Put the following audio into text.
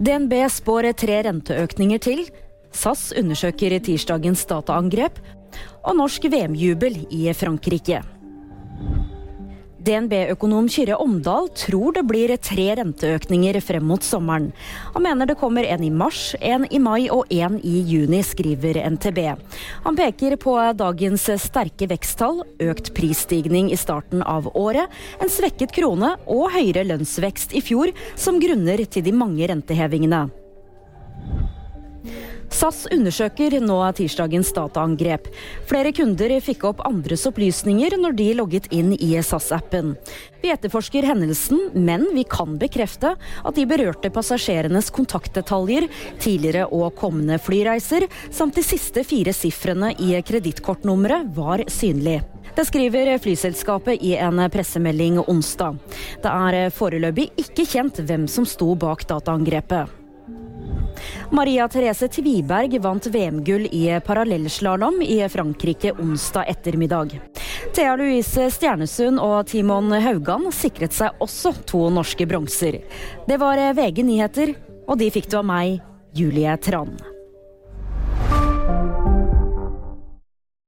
DNB spår tre renteøkninger til. SAS undersøker tirsdagens dataangrep. Og norsk VM-jubel i Frankrike. DNB-økonom Kyrre Omdal tror det blir tre renteøkninger frem mot sommeren. Han mener det kommer en i mars, en i mai og en i juni, skriver NTB. Han peker på dagens sterke veksttall, økt prisstigning i starten av året, en svekket krone og høyere lønnsvekst i fjor som grunner til de mange rentehevingene. SAS undersøker nå tirsdagens dataangrep. Flere kunder fikk opp andres opplysninger når de logget inn i SAS-appen. Vi etterforsker hendelsen, men vi kan bekrefte at de berørte passasjerenes kontaktdetaljer, tidligere og kommende flyreiser, samt de siste fire sifrene i kredittkortnummeret var synlig. Det skriver flyselskapet i en pressemelding onsdag. Det er foreløpig ikke kjent hvem som sto bak dataangrepet. Maria Therese Tviberg vant VM-gull i parallellslalåm i Frankrike onsdag ettermiddag. Thea Louise Stjernesund og Timon Haugan sikret seg også to norske bronser. Det var VG nyheter, og de fikk du av meg, Julie Tran.